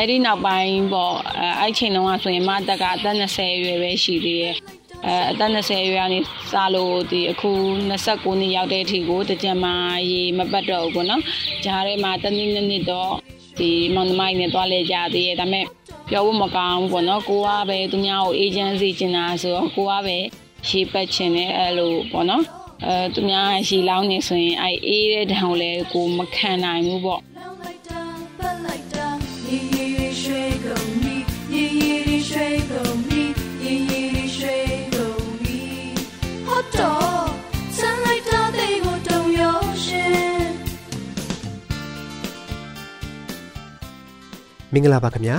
အဲ့ဒီနောက်ပိုင်းပေါ့အဲအဲ့ချိန်တုန်းကဆိုရင်မတက်ကအသက်20ရွယ်ပဲရှိသေးတယ်အဲအသက်20ရွယ်ကနေစလို့ဒီအခု29နှစ်ရောက်တဲ့အထိကိုတကြံမာရေမပတ်တော့ဘူးပေါ့နော်ဂျားထဲမှာတနည်းနည်းတော့ဒီမောင်နှမိုင်းနဲ့တွားလဲကြသေးတယ်ဒါပေမဲ့ပြောဖို့မကောင်းဘူးပေါ့နော်ကိုကပဲသူများကိုအေဂျင့်စီကျင်တာဆိုတော့ကိုကပဲရေပတ်ချင်တယ်အဲ့လိုပေါ့နော်အဲသူများရေလောင်းနေဆိုရင်အဲအေးတဲ့တံကိုလည်းကိုမခံနိုင်ဘူးပေါ့ မင်္ဂလာပါခင်ဗျာ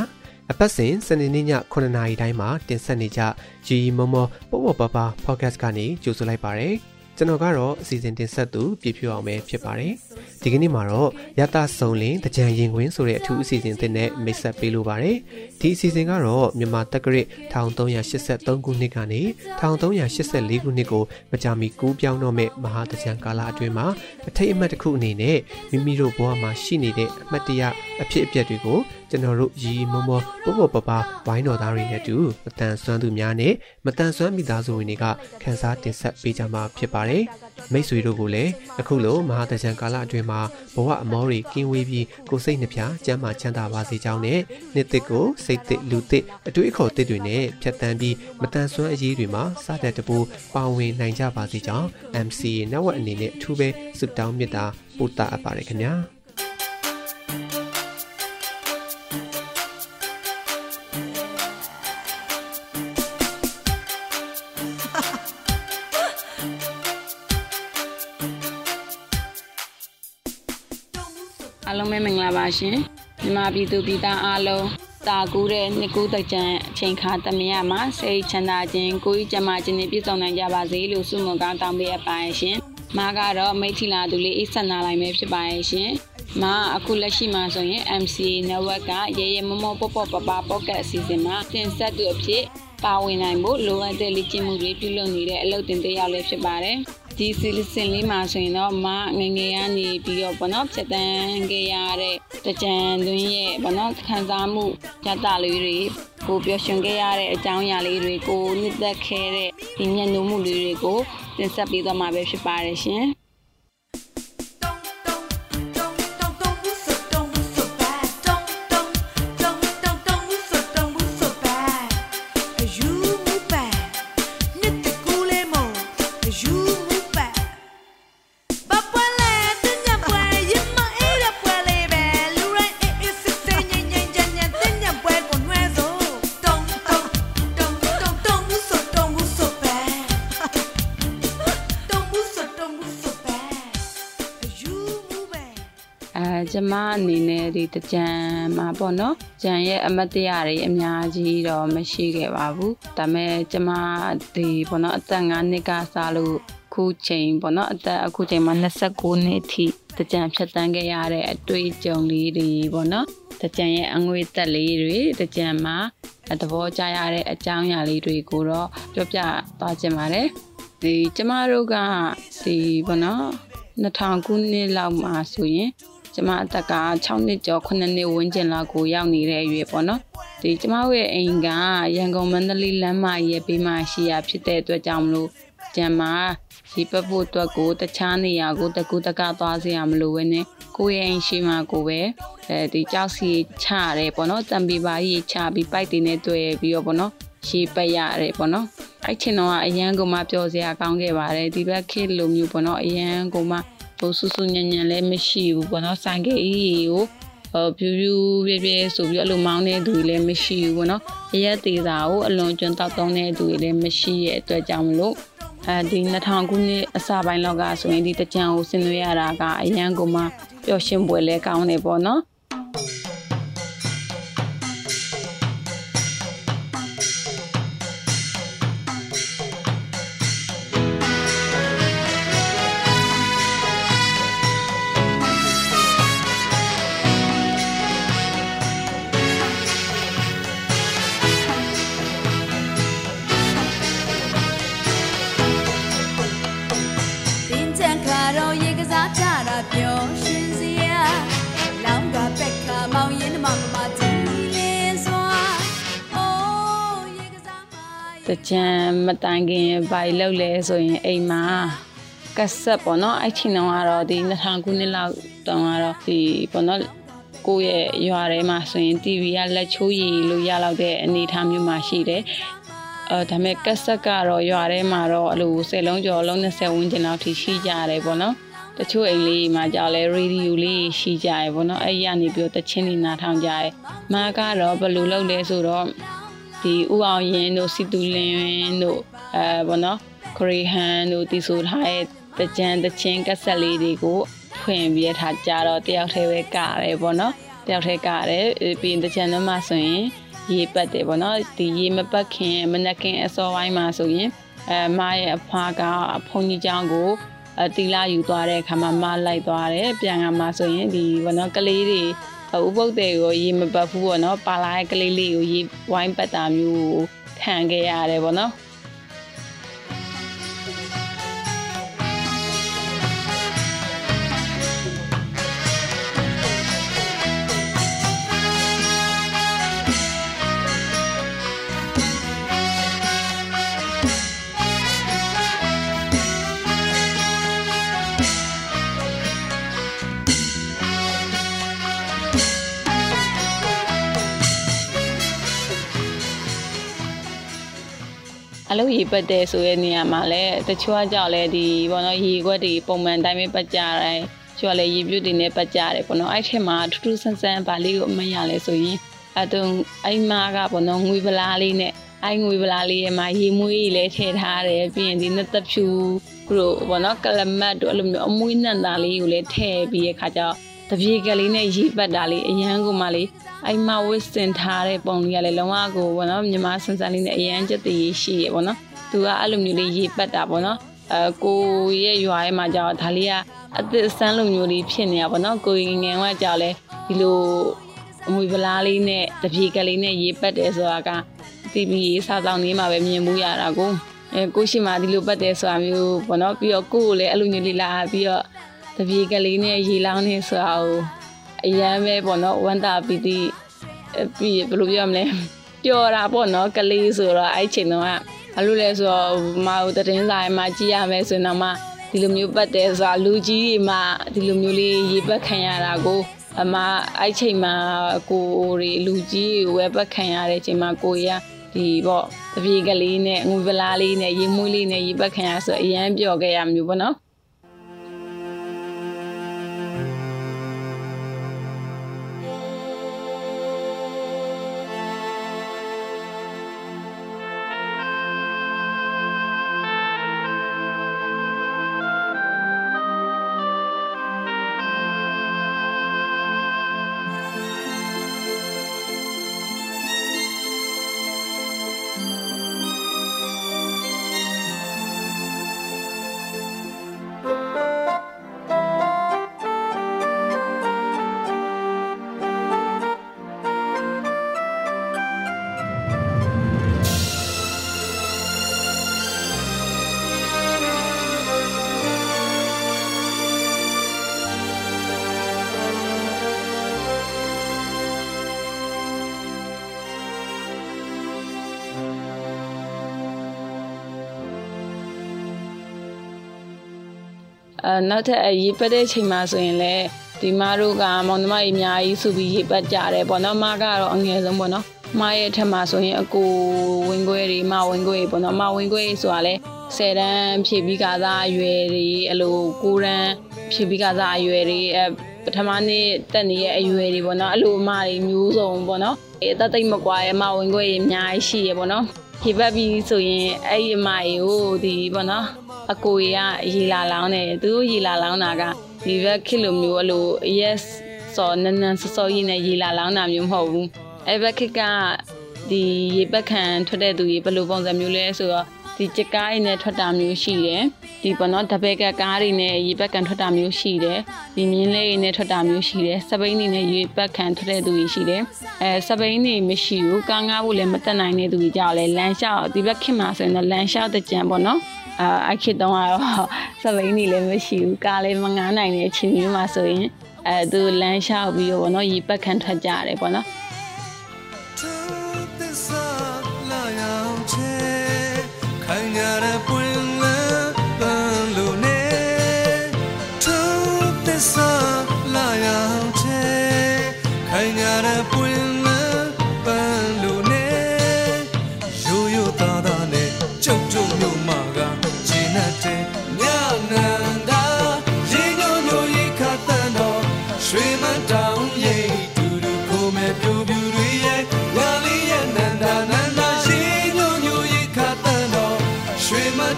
အပတ်စဉ်စနေနေ့ည9:00နာရီတိုင်းမှာတင်ဆက်နေကြရီမမောပေါ့ပေါ့ပါပါ podcast ကနေကြိုဆိုလိုက်ပါရစေကျွန်တော်ကတော့အစီအစဉ်တင်ဆက်သူပြည့်ဖြူအောင်ပဲဖြစ်ပါတယ်ဒီကနေ့မှာတော့ရတဆုံလင်တကြံရင်ခွင်ဆိုတဲ့အထူးအစီအစဉ်တင်နဲ့မိတ်ဆက်ပေးလိုပါတယ်ဒီအစီအစဉ်ကတော့မြန်မာတက္ကရာ1383ခုနှစ်ကနေ1384ခုနှစ်ကိုမကြာမီကူးပြောင်းတော့မဲ့မဟာတကြံကာလအတွင်းမှာအထိတ်အမှတ်တစ်ခုအနေနဲ့မိမိတို့ဘဝမှာရှိနေတဲ့အမှတ်တရအဖြစ်အပျက်တွေကို ကျွန်တော်တို့ရီမောမောပို့ပို့ပပဝိုင်းတော်သားတွေနဲ့တူမတန်ဆွမ်းသူများနဲ့မတန်ဆွမ်းမိသားစုဝင်တွေကခန်းစားတင်ဆက်ပေးကြမှာဖြစ်ပါတယ်မိတ်ဆွေတို့ကိုလည်းအခုလိုမဟာတကြံကာလအတွင်းမှာဘဝအမောတွေကင်းဝေးပြီးကိုစိတ်နှပြကျမ်းမာချမ်းသာပါစေကြောင်းနဲ့နှစ်သက်ကိုစိတ်သက်လူသက်အတွေ့အခေါ်သက်တွေနဲ့ဖြတ်တန်းပြီးမတန်ဆွမ်းအရေးတွေမှာစတဲ့တပူပါဝင်နိုင်ကြပါစေကြောင်း MCA Network အနေနဲ့အထူးပဲဆုတောင်းမေတ္တာပို့တာအပ်ပါတယ်ခင်ဗျာ။ ရှင်မြန်မာပြည်သူပြည်သားအားလုံးတာကူးတဲ့နှစ်ကူးတကြံအချိန်ခါတမယမှာစိတ်ချမ်းသာခြင်းကိုယ်ကြီးကျန်းမာခြင်းနဲ့ပြည့်စုံနိုင်ကြပါစေလို့ဆုမွန်ကောင်းတောင်းပေးအပ်ပါရှင်မားကတော့မိတ်ထီလာသူလေးအိဆက်နာလိုက်မယ်ဖြစ်ပါရဲ့ရှင်မအခုလက်ရှိမှာဆိုရင် MCA network ကရေရေမမောပေါ့ပေါ့ပပပေါ့ကတ်အစီအစဉ်မှာတင်ဆက်သူအဖြစ်ပါဝင်နိုင်ဖို့လိုအပ်တဲ့လေ့ကျင့်မှုတွေပြုလုပ်နေတဲ့အလုပ်တင်တဲ့ရောက်လည်းဖြစ်ပါတယ် ဒီစီလစင်လေးမှာဆိုရင်တော့မငငယ်ကနေပြီးတော့ဘောနော်ဖြတ်တန်းခဲ့ရတဲ့တကြံသွင်းရဲ့ဘောနော်ခံစားမှုရတာလေးတွေကိုပျော်ရွှင်ခဲ့ရတဲ့အကြောင်းအရာလေးတွေကိုနှစ်သက်ခဲ့တဲ့ဒီမျက်နှာမှုလေးတွေကိုတင်ဆက်ပေးသွားမှာပဲဖြစ်ပါတယ်ရှင် အနေနဲ့ဒီတကြံမှာပေါ့နော်ကြံရဲ့အမတ်တရားတွေအများကြီးတော့မရှိခဲ့ပါဘူးဒါပေမဲ့ကျမဒီပေါ့နော်အသက်9နှစ်ကစလို့ခုချိန်ပေါ့နော်အသက်အခုချိန်မှာ29နှစ်အထိတကြံဖြတ်တန်းခဲ့ရတဲ့အတွေ့အကြုံလေးတွေပေါ့နော်တကြံရဲ့အငွေသက်လေးတွေတကြံမှာသဘောကျရတဲ့အကြောင်းအရာလေးတွေကိုတော့ပြောပြသွားခြင်းပါတယ်ဒီကျမတို့ကဒီဘောနော်2000ခုနှစ်လောက်မှာဆိုရင် ကျမအသက်က6နှစ်ကျော်9နှစ်ဝန်းကျင်လောက်ကိုရောက်နေတဲ့အရွယ်ပေါ့နော်ဒီကျမတို့ရဲ့အိမ်ကရန်ကုန်မန္တလေးလမ်းမရဲ့ဘေးမှာရှိရဖြစ်တဲ့အတွက်ကြောင့်မလို့ကျန်မှာဒီပတ်ဖို့အတွက်ကိုတခြားနေရာကိုတကူတကသွားစေရမလို့ပဲနဲ့ကိုယ့်ရဲ့အိမ်ရှိမှကိုပဲအဲဒီကြောက်စီချရတယ်ပေါ့နော်တံပီပါကြီးချပြီးပိုက်တင်နဲ့တွေ့ပြီးတော့ပေါ့နော်ရှေးပတ်ရတယ်ပေါ့နော်အဲ့ချင်းတော့အရန်ကိုမှပျော်စရာကောင်းခဲ့ပါတယ်ဒီဘက်ခေတ်လိုမျိုးပေါ့နော်အရန်ကိုမှ ဟိုဆူဆူညံညံလည်းမရှိဘူးပေါ့နော်ဆိုင်ကယ်ကြီးကိုဟိုဖြူဖြူပြပြဆိုပြီးအလိုမောင်းတဲ့သူတွေလည်းမရှိဘူးပေါ့နော်ရရက်သေးတာကိုအလွန်ကျွန်းတောက်တုံးတဲ့သူတွေလည်းမရှိရဲ့အတွက်ကြောင့်မလို့အဲဒီ2000ခုနှစ်အစပိုင်းလောက်ကဆိုရင်ဒီတကြံကိုဆင်နွှဲရတာကအရန်ကိုမှပျော်ရွှင်ပွဲလဲကောင်းနေပေါ့နော် ကြံမတိုင်ခင်ဘာလောက်လဲဆိုရင်အိမ်မှာကဆက်ပေါ့နော်အဲ့ချိန်တုန်းကတော့ဒီ2000ခုနှစ်လောက်တုန်းကတော့ဒီပေါ့နော်ကိုယ့်ရဲ့ရွာထဲမှာဆိုရင် TV ကလက်ချိုးရည်လို့ရလောက်တဲ့အနေအထားမျိုးမှာရှိတယ်အဲဒါမဲ့ကက်ဆက်ကတော့ရွာထဲမှာတော့အလို10လုံးကျော်လုံး20ဝန်းကျင်လောက်ထိရှိကြရတယ်ပေါ့နော်တချို့အိမ်လေးမှာကြောက်လဲရေဒီယိုလေးရှိကြရပေါ့နော်အဲ့ရနေပြီးတော့တချင်းနေနာထောင်ကြရမာကတော့ဘယ်လိုလုပ်လဲဆိုတော့ ဒီဥအောင်ရင်တို့စီတူလင်းတို့အဲပေါ့နော်ခရီဟန်တို့တီဆိုထားတဲ့တကြံတချင်းကက်ဆက်လေးတွေကိုဖွင့်ပြီးထားကြတော့တယောက်တည်းပဲကရတယ်ပေါ့နော်တယောက်တည်းကရတယ်ပြီးရင်တကြံတော့မှဆိုရင်ရေပတ်တယ်ပေါ့နော်ဒီရေမပတ်ခင်မနက်ခင်အစောပိုင်းမှာဆိုရင်အဲမရဲ့အဖွားကဖုန်ကြီးเจ้าကိုအတီလာယူသွားတဲ့အခါမှာမလိုက်သွားတယ်ပြန်ကမှဆိုရင်ဒီဘောနော်ကလေးတွေ ဥပုပ်တွေကိုရေမပတ်ဘူးပေါ့နော်ပါလာတဲ့ကလေးလေးကိုရေဝိုင်းပတ်တာမျိုးခံခဲ့ရတယ်ပေါ့နော် လုပ်ရေပတ်တဲ့ဆိုတဲ့နေရာမှာလည်းတချို့ကကြောက်လဲဒီဘောနော်ရေခွက်တွေပုံမှန်တိုင်းပဲပတ်ကြတယ်ချို့ကလည်းရေပြုတ်တွေနဲ့ပတ်ကြတယ်ဘောနော်အဲ့ထက်မှာထူးထူးဆန်းဆန်းဗာလေးကိုအမရလဲဆိုရင်အတုံအိမ်မာကဘောနော်ငွေပလားလေးနဲ့အိုင်ငွေပလားလေးရဲ့မှာရေမွေးကြီးလည်းထည့်ထားတယ်ပြီးရင်ဒီနှစ်သက်ဖြူတို့ဘောနော်ကလမတ်တို့အဲ့လိုမျိုးအမွေးနံသားလေးကိုလည်းထည့်ပြီးရခါကျတော့ တပြေကလေးနဲ့ရေပတ်တာလေးအရန်ကိုမှလေးအိမ်မဝစ်စင်ထားတဲ့ပုံလေးကလည်းလုံးဝကိုဘောနော်မြမဆန်းဆန်းလေးနဲ့အရန်ချက်တည်ရှိရပေါ့နော်သူကအဲ့လိုမျိုးလေးရေပတ်တာပေါ့နော်အဲကိုရဲ့ရွာရဲ့မှာကြောက်ဒါလေးကအသစ်ဆန်းလိုမျိုးလေးဖြစ်နေတာပေါ့နော်ကိုငငယ်ကကြောက်လဲဒီလိုအမွေပလားလေးနဲ့တပြေကလေးနဲ့ရေပတ်တယ်ဆိုတာကတီဗီစားဆောင်လေးမှာပဲမြင်မှုရတာကိုအဲကိုရှိမှဒီလိုပတ်တယ်ဆိုတာမျိုးပေါ့နော်ပြီးတော့ကိုကိုလည်းအဲ့လိုမျိုးလေးလာပြီးတော့တ ပြေကလေးနဲ့ရေလောင်းနေဆိုတာကိုအရန်ပဲပေါ့နော်ဝမ်းတာပီတိပြီးဘယ်လိုပြောမလဲပျော်တာပေါ့နော်ကလေးဆိုတော့အဲ့ချိန်တော့ဘာလို့လဲဆိုတော့မဟုတ်တည်င်းဆိုင်မှာကြည့်ရမယ်ဆိုတော့မှဒီလိုမျိုးပတ်တယ်ဆိုတာလူကြီးတွေမှဒီလိုမျိုးလေးရေပတ်ခံရတာကိုအမအဲ့ချိန်မှာကိုတွေလူကြီးဝယ်ပတ်ခံရတဲ့ချိန်မှာကိုရဒီပေါ့တပြေကလေးနဲ့ငွေပလားလေးနဲ့ရေမွေးလေးနဲ့ရေပတ်ခံရဆိုအရန်ပျော်ခဲ့ရမျိုးပေါ့နော် အဲနောက်ထပ်ရေပတ်တဲ့ချိန်မှာဆိုရင်လည်းဒီမတို့ကမောင်နှမကြီးအများကြီးစုပြီးရေပတ်ကြတယ်ပေါ့နော်မကတော့အငယ်ဆုံးပေါ့နော်မရဲ့ထက်မှာဆိုရင်အကိုဝင်ခွဲတွေမဝင်ခွဲပေါ့နော်မဝင်ခွဲဆိုတာလဲ10တန်းဖြည့်ပြီးကစားအရွယ်တွေအလို9တန်းဖြည့်ပြီးကစားအရွယ်တွေအပထမနေ့တက်နေရဲ့အရွယ်တွေပေါ့နော်အလိုအမတွေမျိုးစုံပေါ့နော်အဲတသိမ့်မကွာရဲ့မဝင်ခွဲတွေအများကြီးရှိရပေါ့နော်ခေပတ်ပြီးဆိုရင်အဲ့ဒီအမကြီးကိုဒီပေါ့နော် အကိုရရေလာလောင်းတယ်သူတို့ရေလာလောင်းတာကဒီဘက်ခေလိုမျိုးအလို yes စောနန်းနန်းစောစောကြီးနဲ့ရေလာလောင်းတာမျိုးမဟုတ်ဘူးအဲ့ဘက်ခေကဒီရေပက်ခံထွက်တဲ့သူရေဘယ်လိုပုံစံမျိုးလဲဆိုတော့ဒီကြကားရင်းနဲ့ထွက်တာမျိုးရှိတယ်ဒီပေါ့နော်တပည့်ကကားတွေနဲ့ရေပက်ကန်ထွက်တာမျိုးရှိတယ်ဒီမြင်းလေးတွေနဲ့ထွက်တာမျိုးရှိတယ်စပိန်တွေနဲ့ရေပက်ကန်ထွက်တဲ့သူတွေရှိတယ်အဲစပိန်တွေမရှိဘူးကားငားဖို့လည်းမတက်နိုင်တဲ့သူတွေကြောက်လဲလမ်းလျှောက်ဒီဘက်ခင်မှာဆိုရင်တော့လမ်းလျှောက်တဲ့ကြံပေါ့နော် အာအခေတုံးကတော့စပိန်တွေလည်းမရှိဘူးကားလည်းမငားနိုင်တဲ့အချိန်မျိုးမှာဆိုရင်အဲသူလမ်းလျှောက်ပြီးတော့ပေါ့နော်ရေပက်ခံထွက်ကြရတယ်ပေါ့နော် To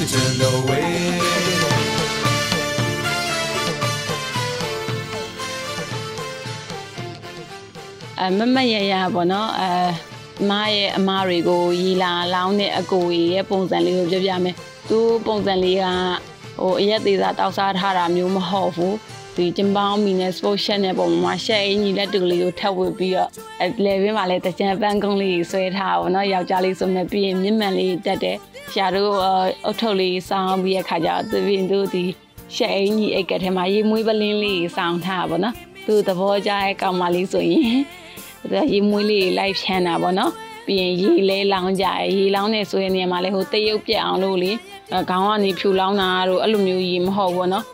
this love, la yang che အမမရရပေါ့နော်အဲမရဲ့အမားတွေကိုရီလာလောင်းတဲ့အကိုကြီးရဲ့ပုံစံလေးကိုပြောပြမယ်သူပုံစံလေးကဟိုအရက်သေးစားတောက်စားထားတာမျိုးမဟုတ်ဘူး ဒီကျင်ပေါင်းမီနဲ့ sport shirt နဲ့ပုံမှာရှက်အင်းကြီးလက်တူလေးကိုထပ်ဝစ်ပြီးတော့အဲလေဘင်းမှာလည်းတကြံပန်းကုန်းလေးဆွဲထားပါတော့ယောက်ျားလေးဆိုမဲ့ပြီးရင်မြင့်မှန်လေးတက်တယ်ရှာတို့အုတ်ထုပ်လေးစောင်းပြီးရခါကျတော့သူပြင်သူဒီရှက်အင်းကြီးအိတ်ကထဲမှာရေမွေးပလင်းလေးစောင်းထားပါတော့သူသဘောကျတဲ့ကောင်မလေးဆိုရင်ရေမွေးလေးလိုက်ဖြန်းတာပေါ့နော်ပြီးရင်ရေလဲလောင်းကြရေလောင်းနေဆိုရင်နေရာမှာလဲဟိုတရုပ်ပြက်အောင်လို့လေခေါင်းကနေဖြူလောင်းတာတို့အဲ့လိုမျိုးရေမဟုတ်ဘူးနော်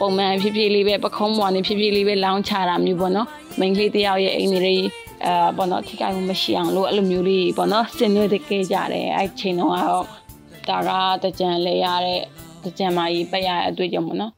ပုံမှန်ဖြည်းဖြည်းလေးပဲပခုံးပေါ်နေဖြည်းဖြည်းလေးပဲလောင်းချတာမျိုးပေါ့နော်မိန်းကလေးတယောက်ရဲ့အိမ်တွေအဲပေါ့နော်ထိခိုက်မှုမရှိအောင်လို့အဲ့လိုမျိုးလေးပေါ့နော်စင်ရွေးတကယ်ကြတယ်အဲ့ချိန်တော့ကတော့ဒါကတကြံလဲရတဲ့တကြံမကြီးပက်ရတဲ့အတွေ့အကြုံပေါ့နော်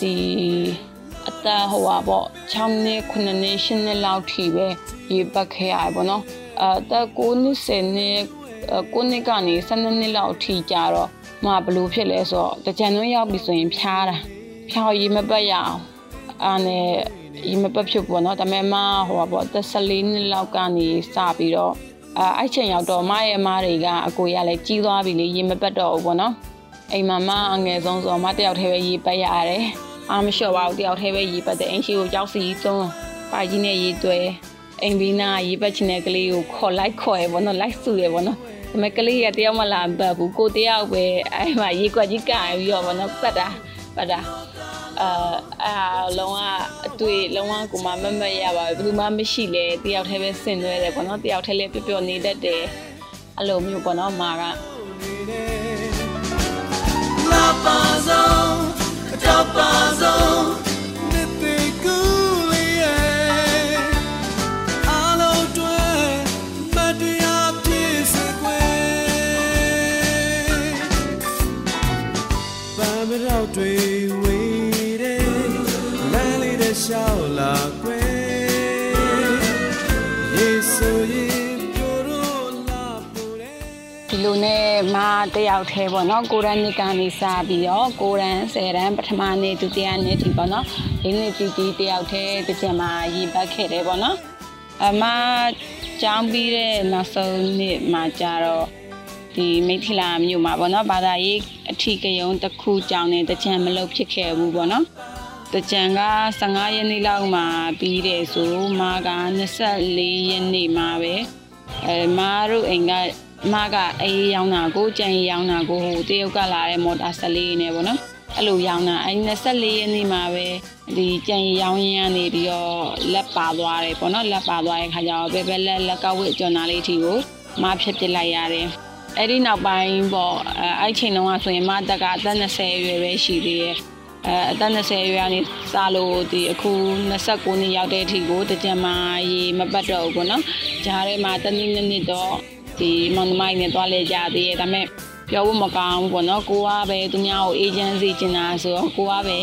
ဒီအသက်ဟိုပါပေါ့6နှစ်9နှစ်10နှစ်လောက်ထိပဲရေပတ်ခဲ့ရပါတော့အသက်9နှစ်10နှစ်9နှစ်ကနေ12နှစ်လောက်ထိကြာတော့မဘလို့ဖြစ်လဲဆိုတော့တကြံသွင်းရောက်ပြီဆိုရင်ဖျားတာဖျားရေမပတ်ရအောင်အာနဲ့ရေမပတ်ဖြစ်ပေါ့နော်ဒါပေမဲ့မဟိုပါပေါ့သက်14နှစ်လောက်ကနေစပြီးတော့အဲအဲ့ချိန်ရောက်တော့မရဲ့အမားတွေကအကိုရလည်းကြီးသွားပြီလေရေမပတ်တော့ဘူးပေါ့နော် အိမ်မှာမအငယ်ဆုံးဆိုတော့မတယောက်တည်းပဲရေးပတ်ရတယ်အာမလျှော့ပါဘူးတယောက်တည်းပဲရေးပတ်တယ်အိမ်ရှိကိုကြောက်စီသုံးပါကြီးနဲ့ရေးသွဲအိမ်ဘီနာရေးပတ်ချင်တဲ့ကလေးကိုခေါ်လိုက်ခေါ်ရပေါ့နော်လိုက်စုရပေါ့နော်ဒါပေမဲ့ကလေးကတယောက်မှလာမပတ်ဘူးကိုတယောက်ပဲအဲ့မှာရေးကွက်ကြီးကင်ပြီးတော့ပေါ့နော်ပတ်တာပတ်တာအာအာလုံးဝအတွေ့လုံးဝကိုမမမရပါဘူးဘယ်သူမှမရှိလေတယောက်တည်းပဲဆင်နွှဲတယ်ပေါ့နော်တယောက်တည်းလည်းပျော်ပျော်နေတတ်တယ်အဲ့လိုမျိုးပေါ့နော်မာက ပါဆုံးတော့ပါဆုံး တယောက်သေးပေါ့နော်ကိုရန်နှစ်ကနေစပြီးတော့ကိုရန်10ရန်ပထမနေ့ဒုတိယနေ့ဒီပေါ့နော်ဒီနေ့တီတီတယောက်သေးတစ်ချက်မှာရေပတ်ခဲ့တယ်ပေါ့နော်အမကျောင်းပြီးတဲ့နောက်ဆုံးနေ့မှာကြတော့ဒီမိထီလာမြို့မှာပေါ့နော်ဘာသာရေးအထီးကယုံတစ်ခုကြောင်းနေတကြံမလုပ်ဖြစ်ခဲ့ဘူးပေါ့နော်တကြံက15ရက်နေ့လောက်မှာပြီးတယ်ဆိုမာက24ရက်နေ့မှာပဲအဲမာတို့အိမ်က မကအေးရောင်းတာကိုကြံရီရောင်းတာကိုဟိုတရုတ်ကလာတဲ့မော်တာ၁၄နဲ့ပေါ့နော်အဲ့လိုရောင်းတာအဲ့24ရက်နေ့မှာပဲဒီကြံရီရောင်းရင်းကနေပြီးတော့လက်ပါသွားတယ်ပေါ့နော်လက်ပါသွားတဲ့ခါကျတော့ဘယ်ဘက်လက်လက်ကဝစ်ကြော်နာလေးထီကိုမဖြစ်ပစ်လိုက်ရတယ်အဲ့ဒီနောက်ပိုင်းပေါ့အဲ့ချိန်တုန်းကဆိုရင်မတက်ကအသက်20အရွယ်ပဲရှိသေးတယ်အဲအသက်20ရွယ်ကနေစလို့ဒီအခု29နှစ်ရောက်တဲ့အထိကိုတကြံမာရေမပတ်တော့ဘူးပေါ့နော်ဂျားထဲမှာတနည်းနည်းတော့ ဒီမောင်နှမိုင်းနဲ့တွားလဲကြသေးတယ်ဒါပေမဲ့ပြောဖို့မကောင်းဘူးပေါ့နော်ကိုကပဲသူများကိုအေဂျင့်စီကျင်တာဆိုတော့ကိုကပဲ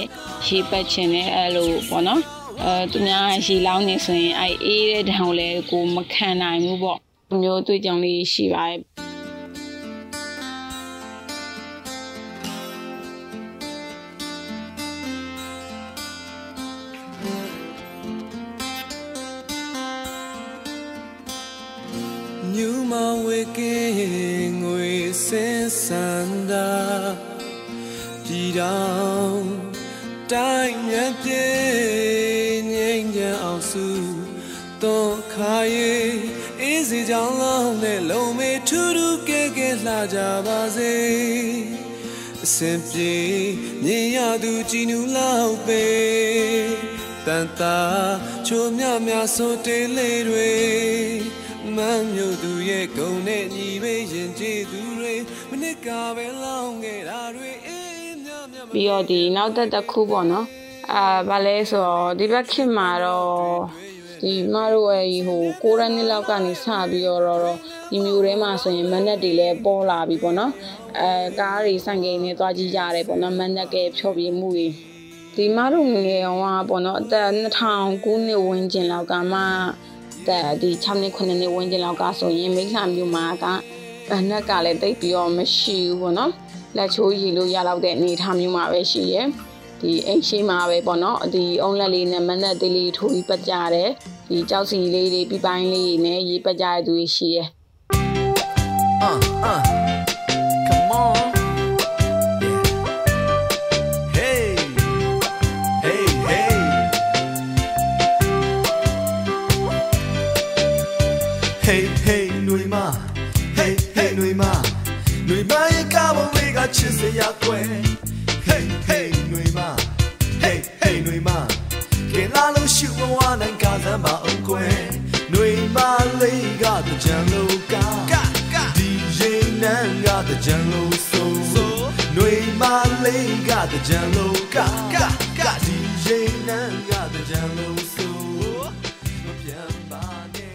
ရှေးပတ်ချင်တယ်အဲ့လိုပေါ့နော်အဲသူများရှေးလောင်းနေဆိုရင်အဲ့အေးတဲ့တံကိုလည်းကိုမခံနိုင်ဘူးပေါ့မျိုးတွေ့ကြုံလေးရှိပါတယ် ကဲကဲလှကြပါစေအစင်ပြေမြင်ရသူကြည်နူလောက်ပဲတန်တာချိုမြမြဆိုတေးလေးတွေမမ်းမြို့သူရဲ့ဂုံနဲ့ညီပဲရင်ကြည်သူတွေမနစ်ကပဲလောင်းခဲ့တာတွေအေးမြမြပြီးတော့ဒီနောက်သက်တစ်ခုပေါ့နော်အာဗာလဲဆိုတော့ဒီဘက်ခေတ်မှာတော့ ဒီမတို့ရဲ့ဟိုကိုရနှစ်လောက်ကနေစပြီးတော့တော့ဒီမျိုးထဲမှာဆိုရင်မနက်တွေလည်းပေါ်လာပြီပေါ့နော်အဲကားတွေဆိုင်ကိန်းနဲ့သွားကြည့်ကြရတယ်ပေါ့နော်မနက်ကဖြောပြမှုတွေဒီမတို့ငယ်အောင်ကပေါ့နော်အသက်2000ခုနှစ်ဝန်းကျင်လောက်ကမှတဲ့ဒီ6နှစ်9နှစ်ဝန်းကျင်လောက်ကဆိုရင်မိလှမျိုးမှာကဘဏ္ဍကလည်းတိတ်ပြီးတော့မရှိဘူးပေါ့နော်လက်ချိုးရည်လို့ရတော့တဲ့အနေထားမျိုးမှာပဲရှိရဲ့ ဒီအိမ်ရှိမှာပဲပေါ့နော်ဒီအုံးလက်လေးနဲ့မနဲ့သေးလေးထိုးပြီးပတ်ကြတယ်ဒီကြောက်စီလေးတွေပြပိုင်းလေးတွေနဲ့ရေးပတ်ကြတဲ့သူတွေရှိရဲ့ uh uh come on hey hey หนุ่ยมา hey hey หนุ่ยมาหนุ่ยมาอย่ากับผมเลยก็ชิเสียกว่า hey hey တွေမှာ hey hey တွေမှာကင်လာလို့ရှုဝါနိုင်ကသမ်းပါအောင်ကွယ်တွေမှာလေးကတကြံလို့ကဒီရင်နံကတကြံလို့ဆိုတွေမှာလေးကတကြံလို့ကဒီရင်နံကတကြံလို့ဆိုမပြန်ပါနဲ့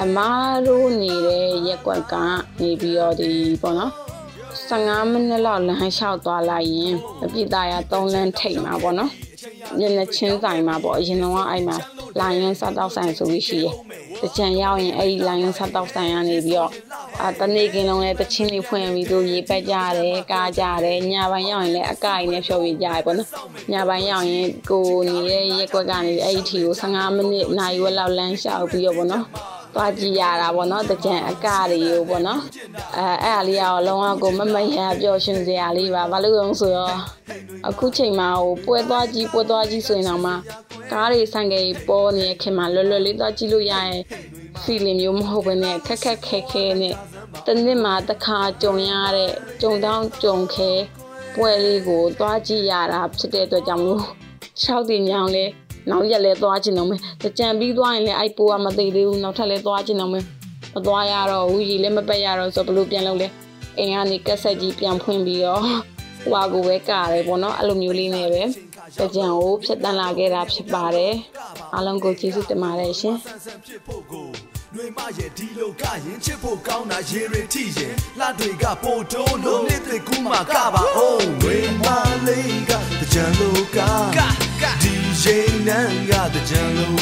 အမားတို့နေတဲ့ရက်ွက်ကနေပြီးတော့ဒီပေါ့နော် 15မိနစ်လောက်လမ်းလျှောက်သွားလိုက်ရင်အပြစ်သားရ3လမ်းထိပ်မှာပေါ့နော်ညနေချင်းဆိုင်မှာပေါ့အရင်တော့အဲ့မှာလိုင်းရန်စားတော့ဆိုင်ဆိုပြီးရှိရယ်တကြံရောက်ရင်အဲ့ဒီလိုင်းရန်စားတော့ဆိုင်ကနေပြီးတော့အာတနေ့ကင်းလုံးလည်းတချင်းလေးဖွင့်ပြီးသူရေပက်ကြတယ်ကားကြတယ်ညပိုင်းရောက်ရင်လည်းအကိုင်နဲ့ဖြော်ပြကြရပေါ့နော်ညပိုင်းရောက်ရင်ကိုနေတဲ့ရက်ကွက်ကနေအဲ့ဒီထီကို15မိနစ်နိုင်ဝက်လောက်လမ်းလျှောက်ပြီးတော့ပေါ့နော် သွားကြည့်ရတာပေါ့နော်တကြံအကတွေကိုပေါ့နော်အဲအဲ့အားလေးကတော့လုံးဝကိုမမရပျော်ရွှင်စရာလေးပါဘာလို့လဲဆိုတော့အခုချိန်မှာဟိုပွဲသွားကြည့်ပွဲသွားကြည့်ဆိုရင်တော့မှကားတွေဆိုင်ကယ်ပေါ်နေတဲ့ခင်မှာလွယ်လွယ်လေးသွားကြည့်လို့ရရင် feeling မျိုးမဟုတ်ဘဲနဲ့ခက်ခက်ခဲခဲနဲ့တနစ်မှာတစ်ခါကြုံရတဲ့ကြုံတောင်းကြုံခဲပွဲလေးကိုသွားကြည့်ရတာဖြစ်တဲ့အတွက်ကြောင့်မလို့၆တင်ညောင်းလဲ နောက်ရက်လဲသွားချင်တော့မယ်ကြံပြီးသွားရင်လည်းအိုက်ပိုးကမသိသေးဘူးနောက်ထပ်လဲသွားချင်တော့မယ်မသွားရတော့ဘူးရီလည်းမပက်ရတော့ဆိုဘလို့ပြန်လုပ်လဲအိမ်ကနေကက်ဆက်ကြီးပြန်ဖွင့်ပြီးတော့ဟွာကိုပဲကားတယ်ပေါ့နော်အဲ့လိုမျိုးလေးနဲ့ပဲကြံကိုဖြတ်တန်းလာခဲ့တာဖြစ်ပါတယ်အားလုံးကိုကျေးဇူးတင်ပါတယ်ရှင်ဆန်းဆန်းဖြစ်ဖို့ကိုຫນွေမရဲ့ဒီလိုကရင်ချစ်ဖို့ကောင်းတာရေတွေထိရင်လှတွေကပို့တိုးလို့နှစ်သိကူးမှာကပါ န်းက